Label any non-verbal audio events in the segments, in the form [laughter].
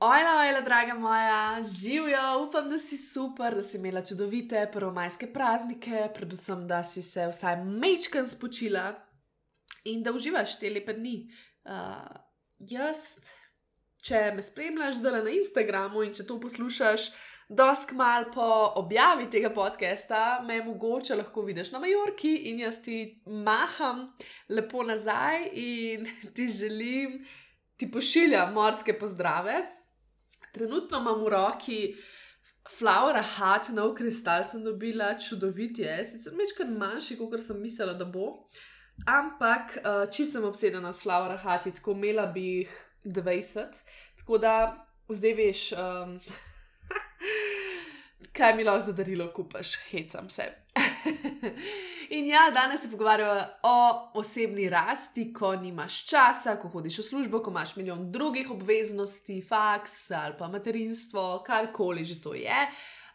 Ojla, ojla, draga moja, živijo, upam, da si super, da si imela čudovite prvomajske praznike, predvsem, da si se vsaj mečken spočila in da uživaš te lepe dni. Uh, jaz, če me spremljaš zdaj na Instagramu in če to poslušaš, dosk mal po objavi tega podcasta, me mogoče lahko vidiš na Majorki in jaz ti maham lepo nazaj in [laughs] ti želim, ti pošiljam morske pozdrave. Trenutno imam v roki Flower Hat, nov kristal sem dobila, čudovit je, sicer večkrat manjši, kot sem mislila, da bo. Ampak, uh, če sem obsedena s Flower Hat, tako imela bi jih 20, tako da zdaj veš. Um, [laughs] kaj mi lahko za darilo kupaš, hecam se. [laughs] [laughs] in ja, danes se pogovarjamo o osebni rasti, ko nimaš časa, ko hodiš v službo, ko imaš milijon drugih obveznosti, faks ali pa materinstvo, karkoli že to je.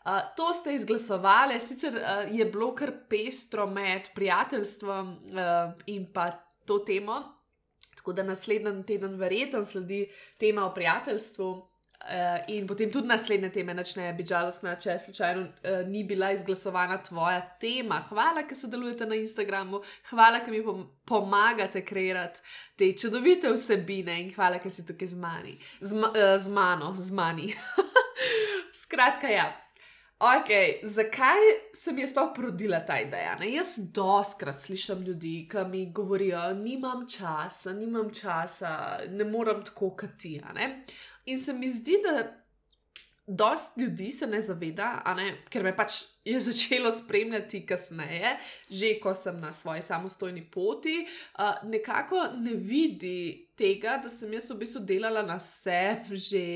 Uh, to ste izglasovali, sicer uh, je bilo kar pestro med prijateljstvom uh, in pa to temo, tako da naslednji teden verjetno sledi tema o prijateljstvu, Uh, in potem tudi naslednje teme začne biti žalostna, če slučajno uh, ni bila izglasovana tvoja tema. Hvala, ker sodelujete na Instagramu, hvala, ker mi pom pomagate kreirati te čudovite vsebine in hvala, ker si tukaj z, mani, z, ma uh, z mano, z mani. [laughs] Skratka, ja. Ok, zakaj sem jaz pa prodila ta ideja? Ne? Jaz doskrat slišim ljudi, ki mi govorijo, nimam časa, nimam časa, ne morem tako katija. In se mi zdi, da dosta ljudi se ne zaveda, ne? ker me pač je [laughs] začelo spremljati kasneje, že ko sem na svoji samostojni poti, uh, nekako ne vidi tega, da sem jaz v bistvu delala na sebi že.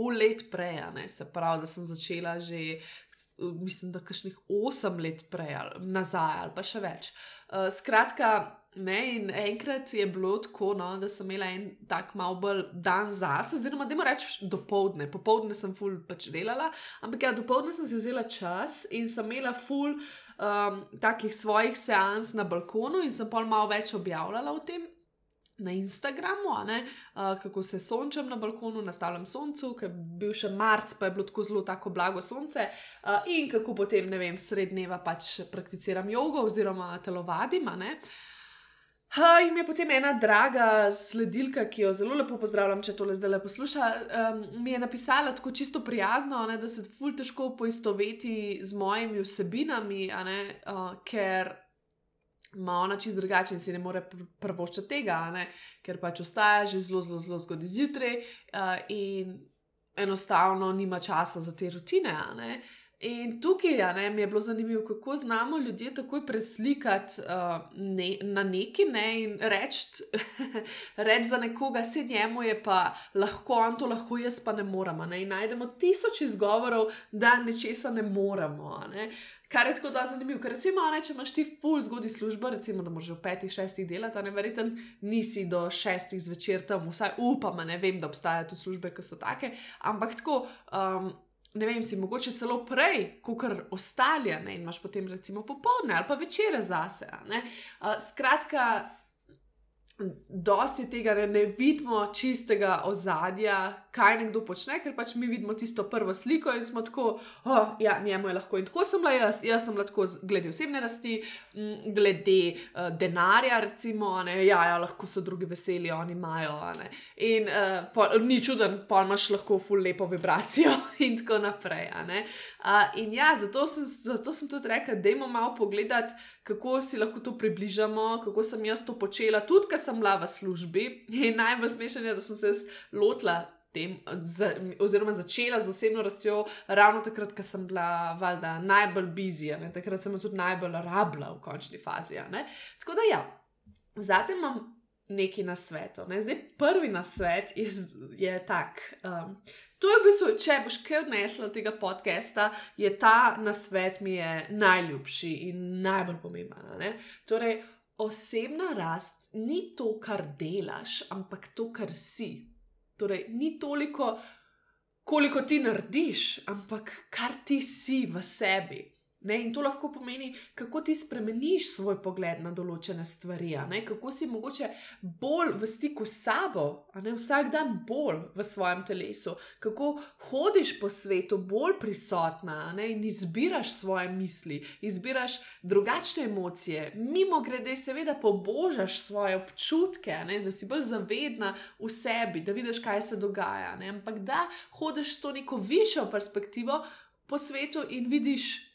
Full let prej, se pravi, da sem začela že, mislim, da kašnih 8 let prej, ali nazaj, ali pa še več. Uh, skratka, Ne, in enkrat je bilo tako, no, da sem imela en tak mal bolj dan zase, oziroma da moram reči do povdne. Popovdne sem ful pač delala, ampak ja, do povdne sem si vzela čas in sem imela ful um, takih svojih seans na balkonu in sem pol malo več objavljala o tem. Na Instagramu, uh, kako se sončam na balkonu, nastavljam soncu, ker je bil še marc, pa je bilo tako zelo tako blago sonce, uh, in kako potem, ne vem, srednjeva pač prakticiram jogo oziroma telovadim. Uh, Ha, in je potem ena draga sledilka, ki jo zelo lepo pozdravljam, če tole zdaj lepo posluša, um, mi je napisala tako čisto prijazno, ne, da se ful težko poistoveti z mojimi vsebinami, ne, uh, ker ima ona čist drugače in si ne more pr prvoščati tega, ne, ker pač ostaja že zelo, zelo, zelo zgodaj zjutraj uh, in enostavno nima časa za te rutine. In tukaj ne, mi je bilo zanimivo, kako znamo ljudje takoj preslikati uh, ne, na neki ne, in reči [laughs] reč za nekoga, se njemu je pa lahko, on to lahko, jaz pa ne moremo. Ne, in najdemo tisoč izgovorov, da nečesa ne moremo. Ne. Kar je tako da zanimivo, ker recimo, ne, če imaš ti full zgodaj službo, recimo, da moraš v petih, šestih delati, ne verjeten, nisi do šestih zvečer tam, vsaj upam, ne vem, da obstajajo tu službe, ki so take, ampak tako. Um, ne vem, si mogoče celo prej, kot ostali, in imaš potem recimo popoldne ali pa večere zase. Uh, skratka, dosti tega ne, ne vidimo čistega ozadja, kaj nekdo počne, ker pač mi vidimo tisto prvo sliko in smo tako, oh, ja, njemu je lahko. In tako sem bila jaz, jaz sem lahko glede osebne rasti, glede uh, denarja, recimo, ne, ja, ja, lahko so drugi veseli, oni imajo. In uh, po, ni čuden, pa imaš lahko ful lepo vibracijo [laughs] in tako naprej. Uh, in ja, zato sem, zato sem tudi rekla, da imamo malo pogledati kako si lahko to približamo, kako sem jaz to počela, tudi ker sem bila v službi. In najbolj smešno je, da sem se lotila. Tem, z, oziroma, začela z osebno rastjo ravno takrat, ko sem bila valjda, najbolj bizija, takrat sem tudi najbolj rabila v končni fazi. Tako da, ja, zdaj imam nekaj na svetu. Ne? Zdaj, prvi na svet je, je tak. Um, To je v bistvu, če boš kaj odnesla od tega podcasta, je ta nasvet mi je najljubši in najbolj pomemben. Torej, osebna rast ni to, kar delaš, ampak to, kar si. Torej, ni toliko, koliko ti narediš, ampak kar ti si v sebi. Ne, in to lahko pomeni, kako ti spremeniš svoj pogled na določene stvari, ne, kako si mogoče bolj v stiku s sabo, ne, vsak dan bolj v svojem telesu, kako hodiš po svetu bolj prisotna ne, in izbiraš svoje misli, izbiraš drugačne emocije, mimo grede, seveda, pobožaš svoje občutke, ne, da si bolj zavedna v sebi, da vidiš, kaj se dogaja. Ne, ampak da hodiš s to neko višjo perspektivo po svetu in vidiš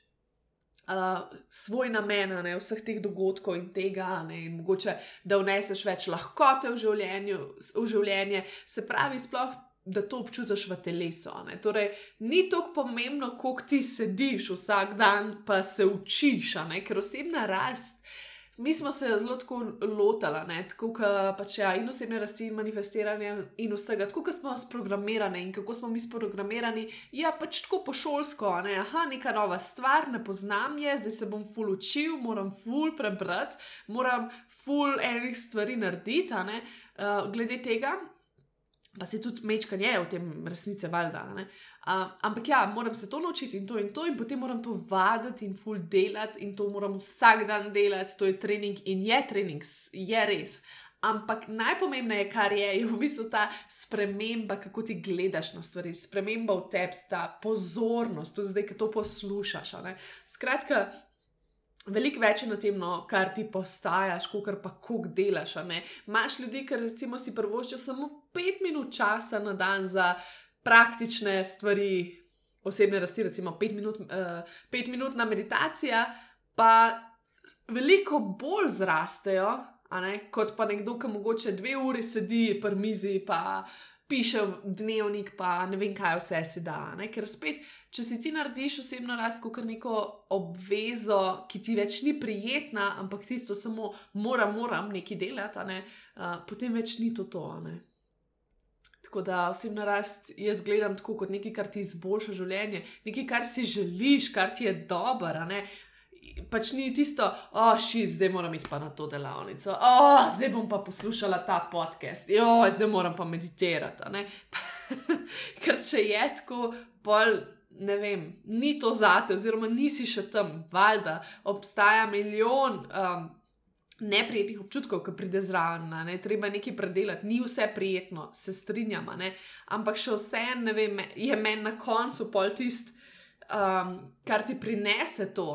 uh, svoj namen ne, vseh teh dogodkov in tega, ne, in mogoče da vneseš več lahkote v, življenju, v življenje, se pravi, sploh. Da to občutiš v telesu. Torej, ni tako pomembno, koliko ti sediš vsak dan, pa se učiš, ker osebna rast Mi smo se zelo tako lotili, tako da pač, ja, in osebne rasti, in manifestiranje, in vsega, tako kot smo sprogramirani in kako smo mi sprogramirani. Ja, pač tako pošolsko, ne? aha, neka nova stvar, ne poznam je, zdaj se bom ful učil, moram ful prebrati, moram ful enih stvari narediti. Uh, glede tega, pa se tudi mečkanje v tem resnice valjda. Uh, ampak ja, moram se to naučiti in to in to, in potem moram to vaditi in full delati, in to moram vsak dan delati, to je trening in je trening, je res. Ampak najpomembnejše, kar je, je v bistvu ta sprememba, kako ti gledaš na stvari, sprememba v tebi, ta pozornost, tudi zdaj, ki to poslušaš. Skratka, Veliko več je na tem, no, kar ti postajaš, kot pa kuk delaš. Máš ljudi, ki recimo si prvoščijo samo pet minut časa na dan za praktične stvari, osebne rasti, recimo pet minut, uh, pet minutna meditacija, pa veliko bolj zrastejo, kot pa nekdo, ki mogoče dve uri sedi pri mizi, pa piše dnevnik, pa ne vem, kaj vse si da. Ne? Ker spet če si ti narediš osebno rast kot neko obvezo, ki ti več ni prijetna, ampak tisto samo moram, moram nekaj delati, ne, uh, potem več ni to to. Ne. Tako da osebna rast jaz gledam tako kot nekaj, kar ti izboljša življenje, nekaj, kar si želiš, kar ti je dobro. Pač ni tisto, oh, šit, zdaj moram iti pa na to delavnico, oh, zdaj bom pa poslušala ta podcast, jo, zdaj moram pa meditirati. [laughs] Ker če je tako, bolj ne vem, ni to zate, oziroma nisi še tam, valjda, obstaja milijon. Um, Neprijetnih občutkov, ki pride zraven, ne? treba nekaj predelati, ni vse prijetno, se strinjamo, ampak še vse en, vem, je meni na koncu pol tist, um, kar ti prinese to,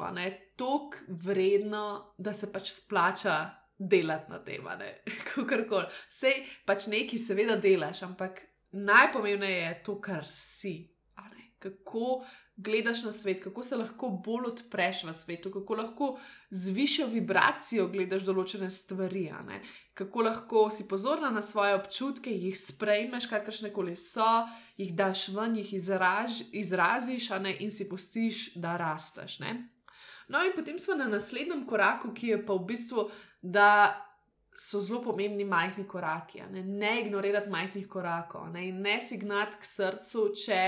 tako vredno, da se pač splača delati na tem, [laughs] kako koli. Sej pač nekaj, seveda, delaš, ampak najpomembnejše je to, kar si kako gledaš na svet, kako se lahko bolj odpreš v svetu, kako lahko z višjo vibracijo gledaš določene stvari, kako lahko si pozorna na svoje občutke, jih sprejmeš, kakršne koli so, jih daš ven, jih izraž, izraziš ne, in si postiš, da rasteš. Ne? No, in potem smo na naslednjem koraku, ki je pa v bistvu, da. So zelo pomembni majhni koraki, ne, ne ignorirati majhnih korakov, ne, ne si gnati k srcu, če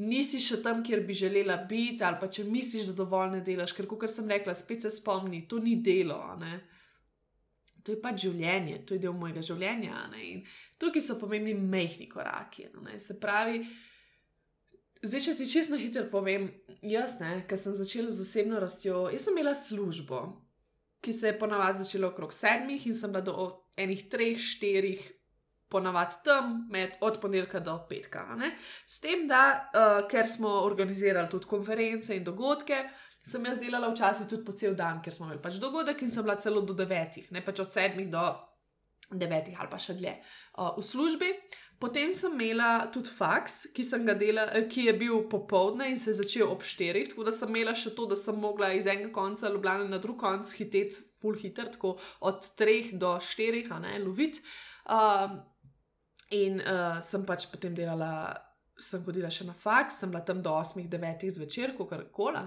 nisi še tam, kjer bi želela biti, ali pa če misliš, da dovolj ne delaš, ker, kot sem rekla, spet se spomni, to ni delo. To je pač življenje, to je del mojega življenja. Tukaj so pomembni mehki koraki. Se pravi, zdaj, če ti čisto hitro povem, jaz, ki sem začela z osebno rastjo, jaz sem imela službo, ki se je ponavadi začela okrog sedmih in sem bila do enih treh, štirih ponavadi tam, med, od ponedeljka do petka. Ne? S tem, da uh, ker smo organizirali tudi konference in dogodke, sem jaz delala včasih tudi po cel dan, ker smo imeli pač dogodek in sem bila celo do devetih, ne pač od sedmih do devetih ali pa še dlje uh, v službi. Potem sem imela tudi faks, ki, delala, eh, ki je bil popoldne in se je začel ob štirih, tako da sem imela še to, da sem mogla iz enega konca Ljubljana na drug konc hiteti, full hitter, tako od treh do štirih, a ne loviti. Um, In uh, sem pač potem delala sem hodila še na faks, sem bila tam do 8-9 zvečer, kar koli.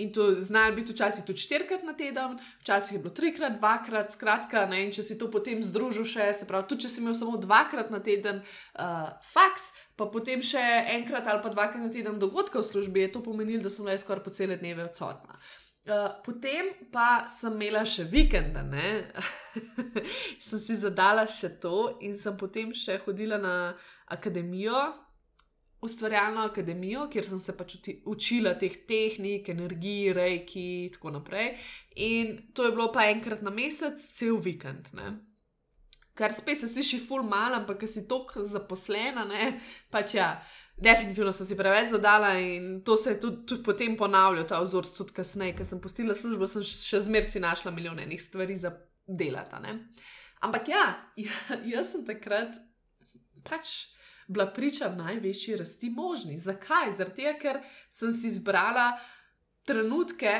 In to znajo biti včasih tudi štirikrat na teden, včasih je bilo trikrat, dvakrat, skratka. Ne? In če si to potem združil še, se pravi, tudi če si imel samo dvakrat na teden uh, faks, pa potem še enkrat ali pa dvakrat na teden dogodka v službi, je to pomenilo, da sem bila skoraj po cele dneve odsotna. Potem pa sem imela še vikende, [laughs] sem si zadala še to in sem potem še hodila na akademijo, ustvarjalno akademijo, kjer sem se pač učila teh tehnik, energij, rejki in tako naprej. In to je bilo pa enkrat na mesec, cel vikend. Ne? Kar spet se sliši ful mal, ampak ker si tako zaposlena, ne? pač ja. Definitivno sem si preveč zadala in to se je tudi, tudi potem ponavljalo, ta vzorc tudi kasneje, ker sem postila službo, sem še zmeraj si našla milijone enih stvari za delati. Ampak ja, jaz sem takrat pač bila priča največji rasti možni. Zakaj? Zato, ker sem si izbrala trenutke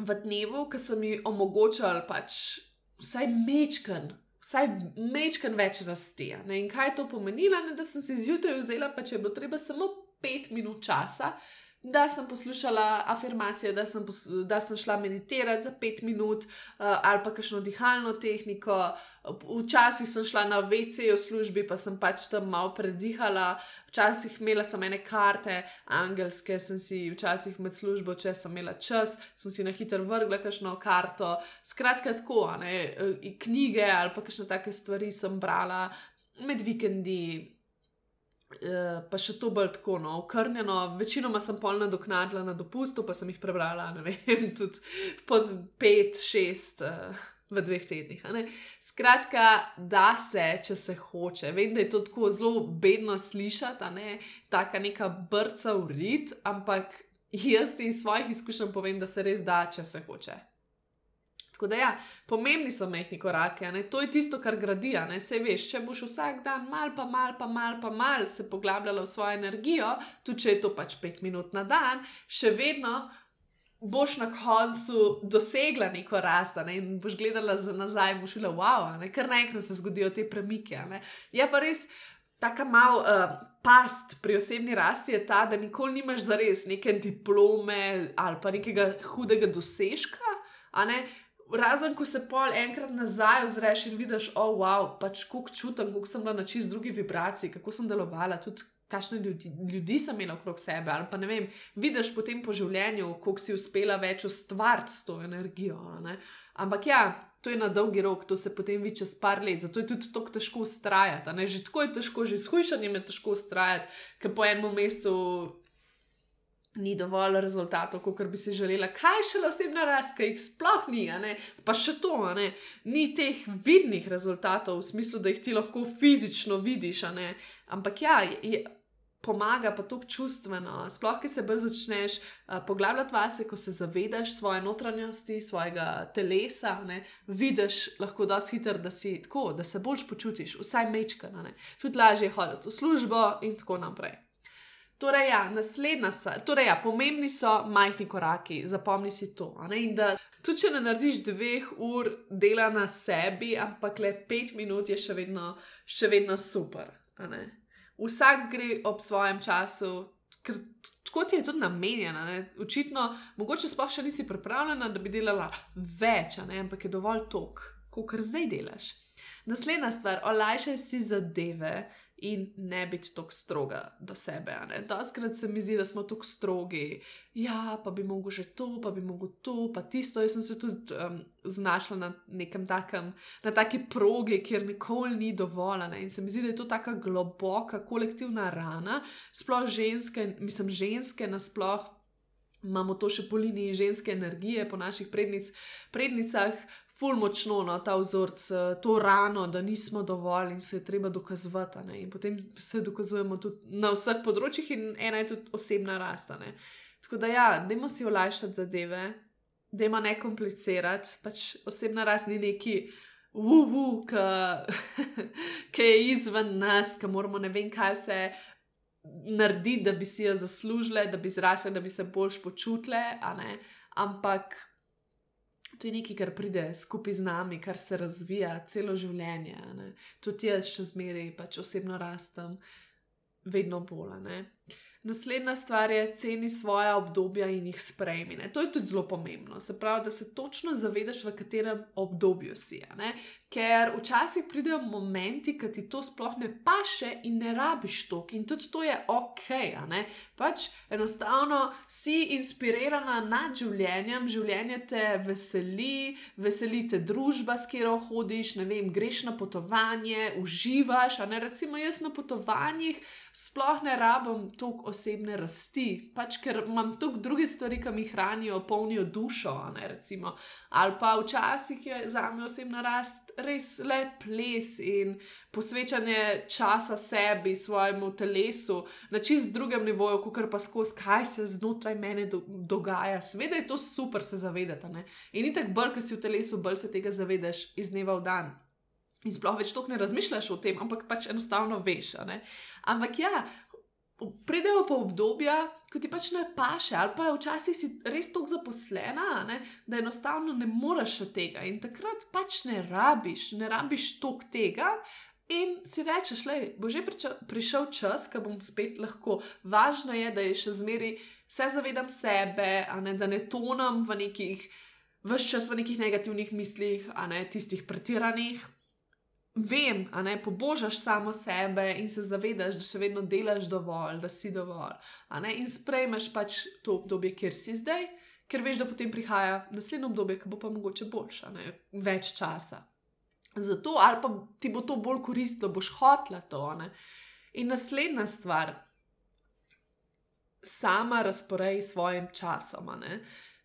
v dnevu, ki so mi omogočali pač vsaj mečken vsaj mečken več rasti. In kaj je to pomenilo, ne, da sem si zjutraj vzela, pa če je bilo treba samo pet minut časa, da sem poslušala afirmacije, da sem, da sem šla meditirati za pet minut uh, ali pa kakšno dihalno tehniko. Včasih sem šla na VC v službi, pa sem pač tam malo predihala, včasih imela sem ene karte, angelske, sem si včasih med službo, če sem imela čas, sem si na hitro vrgla kakšno karto. Skratka, tako, ne, knjige ali pa kakšne take stvari sem brala med vikendi. Uh, pa še to bolj tako, no, okrnjeno. Večinoma sem polna doknadla na dopustu, pa sem jih prebrala, ne vem, [laughs] tudi po pet, šest. Uh, v dveh tednih. Skratka, da se, če se hoče. Vem, da je to tako zelo bedno slišati, ne? taka neka brca v rit, ampak jaz ti iz svojih izkušenj povem, da se res da, če se hoče. Tako da, ja, pomembni so mehki korake, ne? to je tisto, kar gradi. Se veš, če boš vsak dan mal, pa mal, pa mal, pa mal se poglabljala v svojo energijo, tudi če je to pač pet minut na dan, še vedno boš na koncu dosegla neko rast ne? in boš gledala za nazaj in boš šla, wow, ne? kar naenkrat se zgodijo te premike. Je pa res tako mal uh, past pri osebni rasti, ta, da nikoli nimaš za res neke diplome ali pa nekega hudega dosežka. Razen, ko se pol enkrat nazaj ozreš in vidiš, oh, wow, pač kako čutim, kako sem bila na čist drugi vibraciji, kako sem delovala, tudi kakšne ljudi, ljudi sem imela okrog sebe. Ali pa ne vem, vidiš potem po življenju, koliko si uspela več ustvariti s to energijo. Ne? Ampak ja, to je na dolgi rok, to se potem vidi čez par let, zato je tudi tako težko ustrajati. Že tako je težko, že s hujšanjem je težko ustrajati, ker po enem mesecu. Ni dovolj rezultatov, kot bi si želela, kaj še osebna rast, ki jih sploh ni, pa še to, ni teh vidnih rezultatov, v smislu, da jih ti lahko fizično vidiš. Ampak ja, je, pomaga pa tako čustveno. Sploh, ki se bolj začneš uh, poglabljati vase, ko se zavedaš svoje notranjosti, svojega telesa, ne, vidiš lahko dosti hitro, da si tako, da se boljš počutiš, vsaj mečka, tudi lažje hoditi v službo in tako naprej. Torej, ja, naslednja stvar, torej, ja, pomembni so majhni koraki, zapomni si to. Da, tudi če ne narediš dveh ur dela na sebi, ampak le pet minut je še vedno, še vedno super vsak gre ob svojem času, ker tako ti je tudi namenjena. Ne? Očitno, mogoče sploh še nisi pripravljena, da bi delala več, ampak je dovolj tok, kot zdaj delaš. Naslednja stvar, olajšaj si zadeve in ne biti tako stroga do sebe. Doskrat se mi zdi, da smo tako strogi. Ja, pa bi mogel že to, pa bi mogel to, pa tisto. Jaz sem se tudi um, znašla na nekem takem, na taki progi, kjer nikoli ni dovolj. Ne? In se mi zdi, da je to tako globoka kolektivna rana, sploh ženske, mislim, ženske nasploh. Imamo to še po liniji ženske energije, po naših prednic, prednicah, ful močno no, ta vzorc, eh, to rano, da nismo dovolj in se je treba dokazovati. In potem se dokazujemo tudi na vseh področjih, in ena je tudi osebna rast. Tako da, ja, dajmo si olajšati zadeve, dajmo ne komplicirati. Pač osebna rast ni neki. Uhu, ki [laughs] je izven nas, ki moramo ne vem, kaj se naredi, da bi si jo zaslužile, da bi zrasle, da bi se bolj počutile. Ampak to je nekaj, kar pride skupaj z nami, kar se razvija celo življenje. Ne. Tudi jaz še zmeraj pač osebno rastem. vedno bolj. Naslednja stvar je, ceni svoje obdobja in jih sprejmi. Ne? To je tudi zelo pomembno. Se pravi, da se točno zavedaš, v katerem obdobju si. Ker včasih pridejo momenti, ki ti to sploh ne paše in ne rabiš to, in tudi to je ok. Pač enostavno si inspirirana nad življenjem, življenje te veseli, veseli te družba, s katero hodiš, ne vem, greš na potovanje, uživaš. Recimo jaz na potovanjih sploh ne rabim toliko osebne rasti, pač ker imam toliko drugih stvari, ki mi hranijo, polnijo dušo. Ali pa včasih je za me osebna rast res le ples in posvečanje časa sebi, svojemu telesu, na čist drugem nivoju, kot pa skozi, kaj se znotraj mene do, dogaja. Sveda je to super se zavedati. Ne? In ni tako bolj, ker si v telesu, bolj se tega zavedaš iz dneva v dan. In sploh več toliko ne razmišljaš o tem, ampak pač enostavno veš. Ampak ja, pridejo pa obdobja, ko ti pač ne paše, ali pa včasih si res tako zaposlena, ne, da enostavno ne moreš od tega in takrat pač ne rabiš, ne rabiš tok tega. In si rečeš, da bo že prišel čas, ko bom spet lahko. Važno je, da je še zmeraj, se zavedam sebe, ne, da ne tonem v nekih, vse čas v nekih negativnih mislih, ne tistih pretiranih, vem, a ne pobožaš samo sebe in se zavedaš, da še vedno delaš dovolj, da si dovolj. In sprejmeš pač to obdobje, kjer si zdaj, ker veš, da potem prihaja naslednjo obdobje, ki bo pa mogoče boljša, ne? več časa. Zato ali pa ti bo to bolj koristilo, boš hotla to. Ne? In naslednja stvar, sama razporej svojim časom.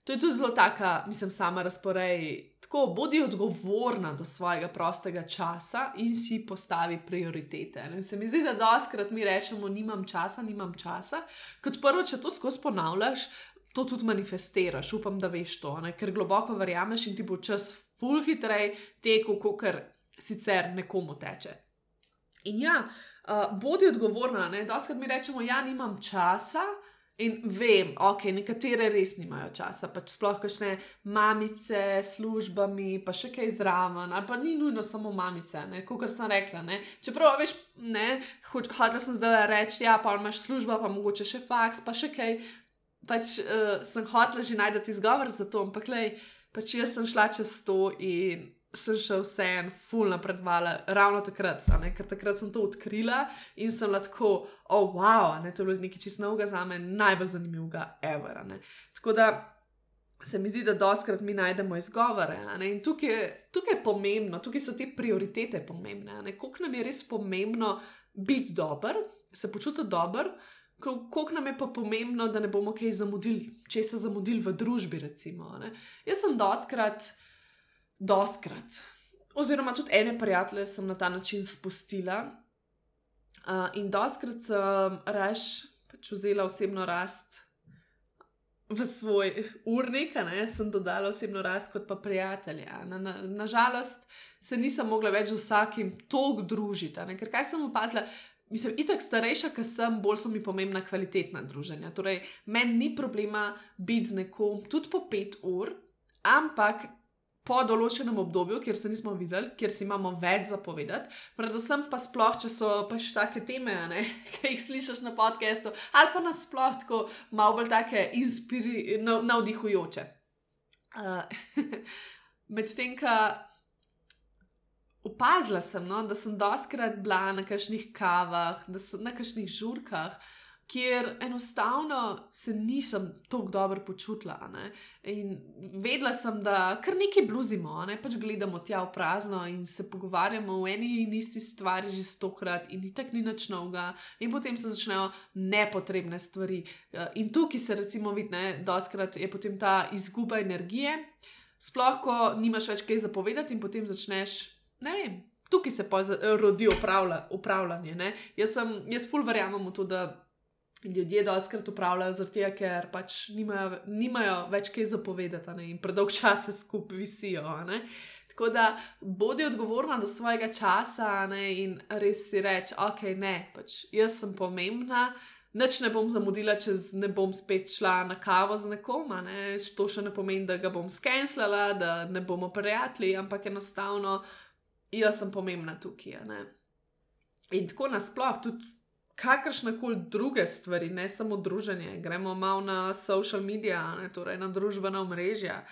To je tudi zelo taka, mislim, sama razporej tako, bodi odgovorna do svojega prostega časa in si postavi prioritete. In se mi zdi, da doskrat mi rečemo, nimam časa, nimam časa. Kot prvo, če to skozi ponavljaš, to tudi manifestiraš, upam, da veš to, ne? ker globoko verjameš in ti bo čas ful hitrej tekel, kot kar sicer nekomu teče. In ja, uh, bodi odgovorna, da doskrat mi rečemo, ja, nimam časa. In vem, ok, nekatere res nimajo časa, pač sploh kašne mamice, službami, pa še kaj zraven, ali pa ni nujno samo mamice, kot sem rekla. Ne? Čeprav veš, ne, hočela sem zdaj reči, ja, pa imaš službo, pa mogoče še faks, pa še kaj. Pač uh, sem hotela že najti izgovor za to, ampak lej, pač jaz sem šla čez to in sem še vse en full napredvala, ravno takrat, ker takrat sem to odkrila in sem lahko, oh, wow, ne, to je bilo nekaj čisto novega za me, najbolj zanimivega, ever. Tako da se mi zdi, da doskrat mi najdemo izgovore. In tukaj, tukaj je pomembno, tukaj so te prioritete pomembne. Koliko nam je res pomembno biti dober, se počutiti dober. Kako nam je pa pomembno, da ne bomo kaj zamudili, če se zamudili v družbi. Recimo, Jaz sem doskrat, uh, doskrat. Oziroma, tudi ene prijatelje sem na ta način spustila. Uh, in doskrat sem raž pač vzela osebno rast v svoj urnik, ne, sem dodala osebno rast kot pa prijatelja. Nažalost, na, na se nisem mogla več z vsakim toliko družiti, ne, ker kaj sem opazila. Mislim, itak starejša, ker sem, bolj so mi pomembna kvalitetna druženja. Torej, meni ni problema biti z nekom tudi po pet ur, ampak po določenem obdobju, kjer se nismo videli, kjer si imamo več zapovedati, predvsem pa sploh, če so pač take teme, ne, [laughs] ki jih slišiš na podkastu, ali pa nasploh tako malo bolj take inspiri, navdihujoče. Uh, [laughs] Medtem, ko opazila sem, no, da sem doskrat bila na kakšnih kavah, na kakšnih žurkah kjer enostavno se nisem tako dobro počutila. Ne? In vedela sem, da kar nekaj bluzimo, ne pač gledamo tja v prazno in se pogovarjamo o eni in isti stvari že stokrat, in tako ni nič novega, in potem se začnejo nepotrebne stvari. Eh, in tukaj se recimo vidi, da je potem ta izguba energije, sploh ko nimaš več kaj zapovedati, in potem začneš, ne vem. Tukaj se pa rodi upravlja, upravljanje. Jaz, sem, jaz ful verjamem v to, da ljudje dostakrat upravljajo, tega, ker pač nimajo, nimajo več kaj zapovedati ne, in predolg čas skupaj visijo. Ne. Tako da bodi odgovorna do svojega časa ne, in res si reči, ok, ne, pač jaz sem pomembna. Noč ne bom zamudila, če ne bom spet šla na kavo z nekom. Ne. To še ne pomeni, da ga bom skenslala, da ne bomo prijatelji, ampak enostavno jaz sem pomembna tukaj. In tako nasplošno, tudi kakršne koli druge stvari, ne samo druženje, gremo malo na social medije, torej na družbena omrežja,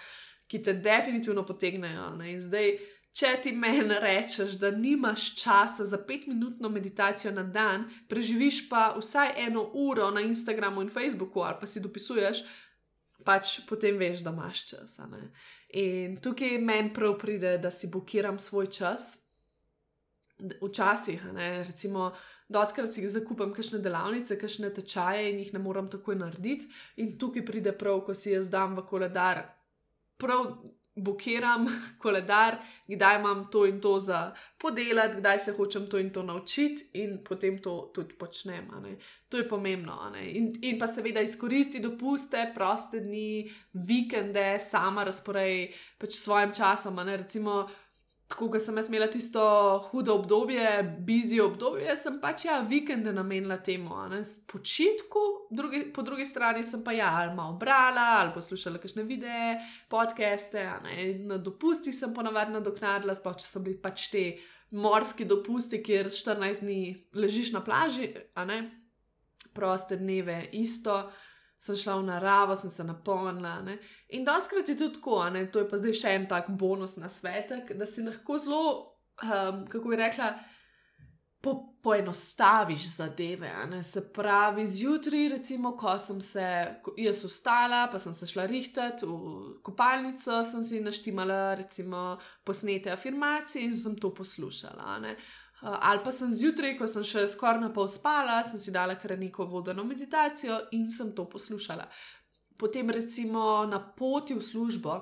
ki te definitivno potegnejo. Ne? In zdaj, če ti meni rečeš, da nimaš časa za petminutno meditacijo na dan, preživiš pa vsaj eno uro na Instagramu in Facebooku, ali pa si dopisuješ, pač potem veš, da imaš čas. In tukaj meni prav pride, da si blokiram svoj čas. Včasih, ne, recimo, Doskrat si zakupim kakšne delavnice, kakšne tečaje in jih ne morem takoj narediti, in tukaj pride prav, ko si jaz dam v koledar, prav blokiram [laughs] koledar, kdaj imam to in to za podelati, kdaj se hočem to in to naučiti, in potem to tudi počnem. To je pomembno. In, in pa seveda izkoristi dopuste, proste dni, vikende, sama razporej pač svojim časom. Recimo, tako da sem imela tisto hudo obdobje, bizi obdobje, sem pač ja, vikende namenila temu, počitku, drugi, po drugi strani sem pa ja, ali malo brala, ali poslušala kakšne videe, podcaste, na dopusti sem ponavadi nadoknadila, sploh če so bili pač te morski dopusti, kjer 14 dni ležiš na plaži, proste dneve, isto sem šla v naravo, sem se napolnila. Ne? In doskrat je tudi tako, ne? to je pa zdaj še en tak bonus na svetek, da si lahko zelo, um, kako bi rekla, po, poenostaviš zadeve. Se pravi, zjutraj, recimo, ko sem se jaz ustala, pa sem se šla rihtati v kopalnico, sem si naštimala, recimo, posnete afirmacije in sem to poslušala. Ne? Eh, ali pa sem zjutraj, ko sem še skoraj na pol spala, sem si dala kar neko vodeno meditacijo in sem to poslušala. Potem, recimo na poti v službo,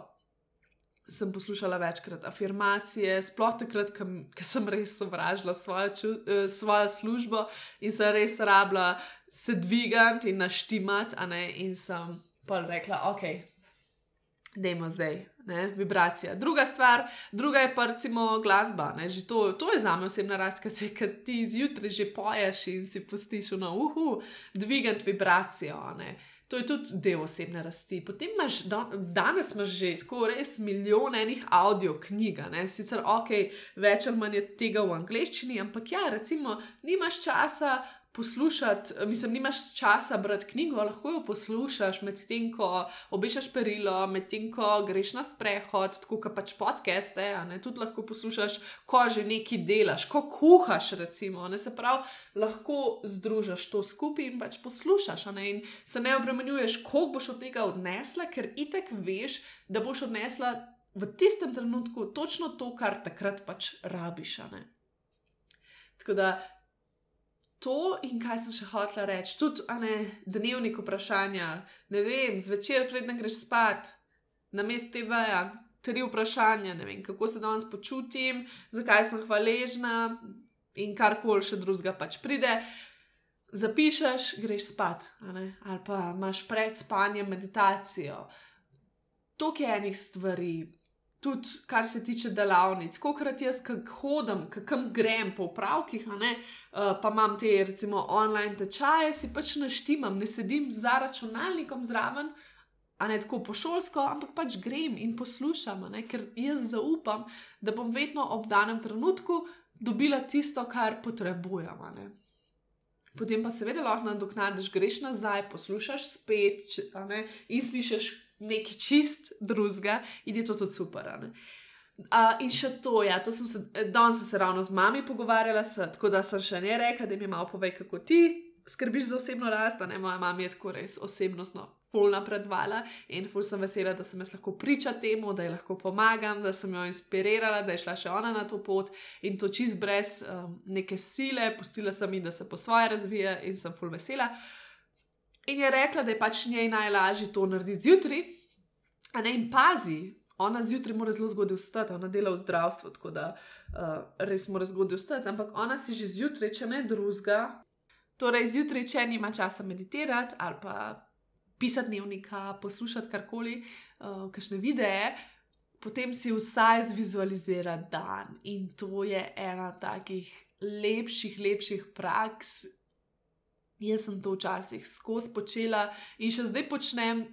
sem poslušala večkrat afirmacije, sploh takrat, ko sem res sovražila svojo, eh, svojo službo in sem res rabila se dvigati in naštimati, in sem pa rekla, ok, Dajmo zdaj, ne, vibracija. Druga stvar, druga je pa recimo glasba. Ne, to, to je za me osebna rast, ker se ti zjutraj že poješ in si pustiš na uhu, dvigati vibracijo. Ne. To je tudi del osebne rasti. Potem imaš, danes imaš že tako res milijon enih audio knjig, sicer ok, več ali manj je tega v angleščini, ampak ja, recimo, nimaš časa poslušati, mislim, nimaš časa brati knjigo, lahko jo poslušaš medtem, ko obešaš perilo, medtem, ko greš na sprehod, tako kot pač podcaste, ne tudi lahko poslušaš, ko že nekaj delaš, ko kuhaš, recimo. Ne, se pravi, lahko združiš to skupaj in pač poslušaš, ne, in se ne obremenjuješ, koliko boš od tega odnesla, ker itek veš, da boš odnesla. V tistem trenutku točno to, kar takrat pač rabiš. Tako da to in kaj sem še hotela reči, tudi ne, dnevnik vprašanja. Ne vem, zvečer, predem greš spat, na mestu TV-ja, tri vprašanja, ne vem, kako se danes počutim, zakaj sem hvaležna in karkoli še drugega pač pride. Zapišeš, greš spat, ali pa imaš pred spanjem meditacijo. To je enih stvari, tudi kar se tiče delavnic, kokrat jaz hodim, kam grem po upravkih, uh, pa imam te recimo online tečaje, si pač naštimam, ne sedim za računalnikom zraven. A ne tako pošolsko, ampak pač grem in poslušam, ne? ker jaz zaupam, da bom vedno ob danem trenutku dobila tisto, kar potrebujem. Potem pa seveda lahko nadoknadiš, greš nazaj, poslušaš spet ne? in slišiš nekaj čist drugega in je to tudi super. Uh, in še to, ja, to sem se, danes sem se ravno z mami pogovarjala, se, tako da sem še ne rekla, da mi malo povej, kako ti skrbiš za osebno rast. Ne, moja mama je tako res osebnostno, ful napredvala in ful sem vesela, da sem jaz lahko priča temu, da ji lahko pomagam, da sem jo inspirirala, da je šla še ona na to pot in to čist brez um, neke sile, pustila sem ji, da se po svoje razvija in sem ful vesela. Uh, In je rekla, da je pač njej najlažje to narediti zjutraj, a ne in pazi. Ona zjutraj mora zelo zgodaj vstati, ona dela v zdravstvu, tako da uh, res mora zgodaj vstati, ampak ona si že zjutraj, če ne drugega, torej zjutraj, če nima časa meditirati ali pa pisati dnevnika, poslušati karkoli, uh, kakšne videe, potem si vsaj zvizualizira dan. In to je ena takih lepših, lepših praks, Jaz sem to včasih skozi počela in še zdaj počnem,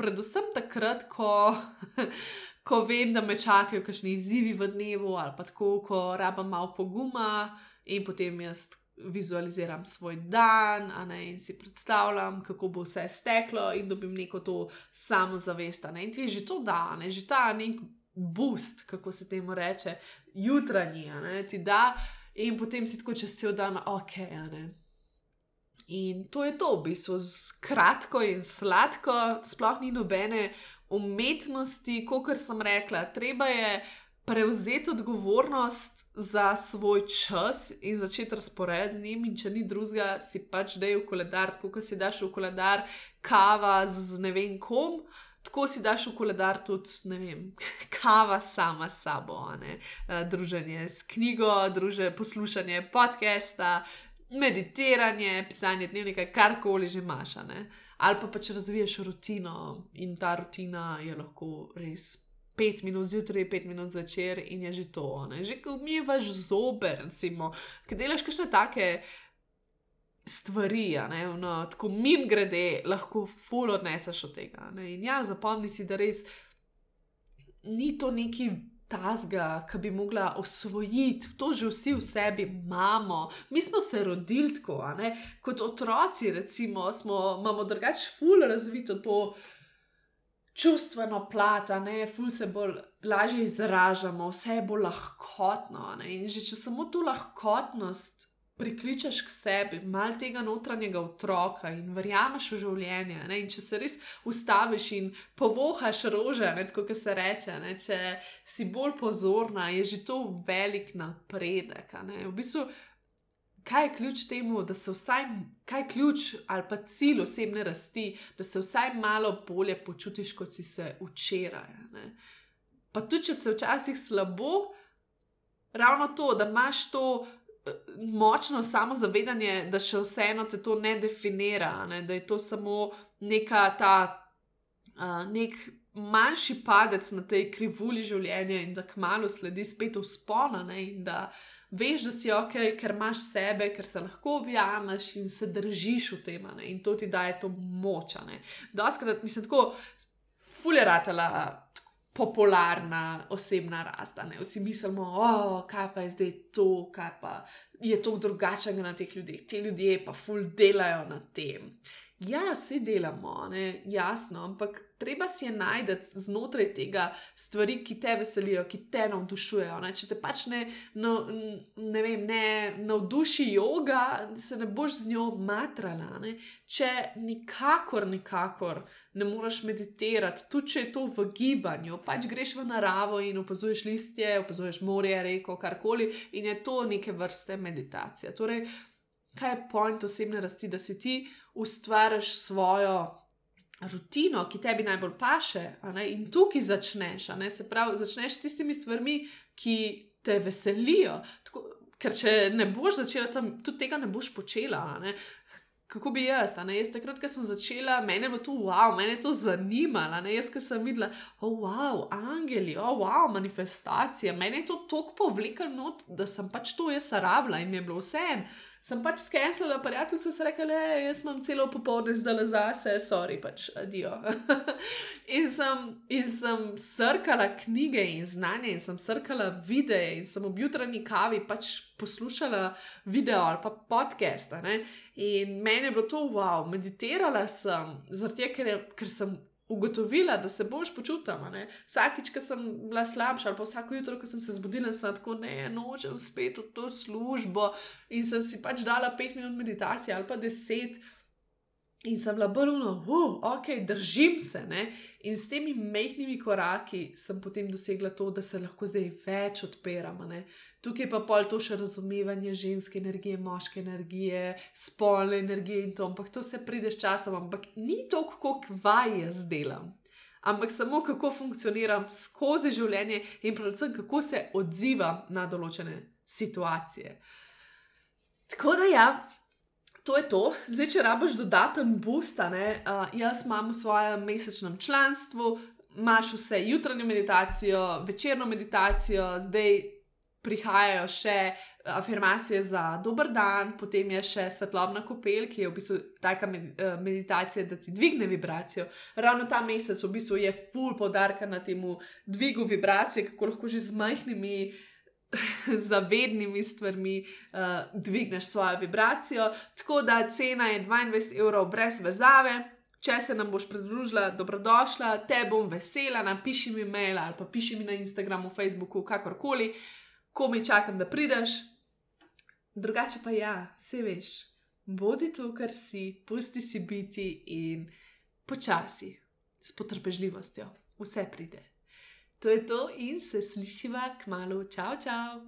predvsem takrat, ko, [laughs] ko vem, da me čakajo kakšni izzivi v dnevu ali pa tako, ko rabim malo poguma in potem jaz vizualiziram svoj dan, ne, in si predstavljam, kako bo vse steklo, in dobim neko to samozavest. Ne, in ti že to da, ne, že ta nek boost, kako se temu reče, jutranji, ne, ti da, in potem si tako čez cel dan, ok. In to je to, v bistvu, kratko in sladko, sploh ni nobene umetnosti, kot sem rekla, treba je prevzeti odgovornost za svoj čas in začeti razporediti z njim, in če ni drugega, si pač dej v koledar, tako kot si daš v koledar kava z ne vem kom. Tako si daš v koledar tudi, ne vem, [laughs] kava sama s sabo, ne? Eh, druženje s knjigo, druže, poslušanje podcasta, meditiranje, pisanje dnevnika, karkoli že imaš. Ali pa pač razviješ rutino in ta rutina je lahko res pet minut zjutraj, pet minut zvečer in je že to. Ne? Že ko mi je vaš zober, recimo, ki delaš kakšne take. Stvari, no, tako min grede, lahko ful odneseš od tega. Ne? In ja, zapomni si, da res ni to neki tasga, ki bi mogla osvojiti, to že vsi v sebi imamo. Mi smo se rodili tako, kot otroci, recimo, smo, imamo drugače ful razvito to čustveno plata, ne, ful se bolj lažje izražamo, vse je bolj lahkotno. Ne, in že če samo to lahkotnost prikličeš k sebi, malo tega notranjega otroka in verjameš v življenje. Ne, če se res ustaviš in povohaš rože, ne, tako se reče, ne, če si bolj pozorna, je že to velik napredek. Ne, v bistvu, kaj je ključ temu, da se vsaj, kaj je ključ ali pa cilj osebne rasti, da se vsaj malo bolje počutiš, kot si se včeraj. Ne? Pa tudi, če se včasih slabo, ravno to, da imaš to močno samozavedanje, da še vseeno te to ne definira, ne? da je to samo neka ta. Uh, nek manjši padec na tej krivulji življenja, in da kmalo sledi spet vzpona, in da veš, da si ok, ker imaš sebe, ker se lahko objameš in se držiš v tem, ne? in to ti daje to moč. Doskrat nisem tako fuljeratela. Popularna osebna rast. Vsi mislimo, oh, kaj pa je zdaj to, kaj pa je to drugačnega na teh ljudeh. Ti ljudje pa ful delajo na tem. Ja, vsi delamo, ne? jasno, ampak treba si je najti znotraj tega stvari, ki te veselijo, ki te navdušujejo. Ne? Če te pač ne, no, ne, vem, ne navduši yoga, se ne boš z njo matrala. Ne? Če nikakor, nikakor ne moreš meditirati, tudi če je to v gibanju, pač greš v naravo in opazuješ listje, opazuješ morje, reko, karkoli in je to neke vrste meditacija. Torej, kaj je point osebne rasti, da si ti ustvariš svojo rutino, ki tebi najbolj paše, in tukaj začneš. Se pravi, začneš s tistimi stvarmi, ki te veselijo. Tako, ker če ne boš začela tam, tudi tega ne boš počela. Ne? Kako bi jaz, ne? jaz takrat, ko sem začela, meni je to wow, meni je to zanimalo. Jaz, ki sem videla, oh, wow, angeli, oh, wow, manifestacije, meni je to tako povleklo, da sem pač to jaz rabila in mi je bilo vse en sem pač skenirala, prijateljica se reče, le jaz imam celo popoldne zdaj le zase, sorry, pač adijo. [laughs] in, sem, in sem srkala knjige in znanje, in sem srkala videe, in sem ob jutranji kavi pač poslušala video ali pa podcast. In meni je bilo to wow, meditirala sem, zato ker, ker sem ugotovila, da se boš počutila. Vsakič, ko sem bila slabša, ali pa vsako jutro, ko sem se zbudila, sem tako ne, nočem spet v to službo in sem si pač dala pet minut meditacije ali pa deset. In sem bila brno, uh, ok, držim se. Ne? In s temi mehkimi koraki sem potem dosegla to, da se lahko zdaj več odpiramo. Tukaj pa pol to še razumevanje ženske energije, moške energije, spolne energije in to, ampak to vse pride s časom, ampak ni to, kako kvaj jaz delam. Ampak samo kako funkcioniram skozi življenje in predvsem kako se odzivam na določene situacije. Tako da ja, to je to. Zdaj, če rabiš dodaten boost, uh, jaz imam v svojem mesečnem članstvu, imaš vse jutranjo meditacijo, večerno meditacijo, zdaj prihajajo še afirmacije za dober dan, potem je še svetlobna kopel, ki je v bistvu taka eh, meditacija, da ti dvigne vibracijo. Ravno ta mesec v bistvu je full podarka na tem dvigu vibracije, kako lahko že z majhnimi [laughs] zavednimi stvarmi uh, dvigneš svojo vibracijo. Tako da cena je 22 evrov brez vezave. Če se nam boš pridružila, dobrodošla, te bom vesela, napiši mi mail ali pa piši mi na Instagramu, Facebooku, kakorkoli, ko mi čakam, da prideš. Drugače pa ja, vse veš, bodi to, kar si, pusti si biti in počasi, s potrpežljivostjo, vse pride. To je to in se slišiva k malu, čau, čau!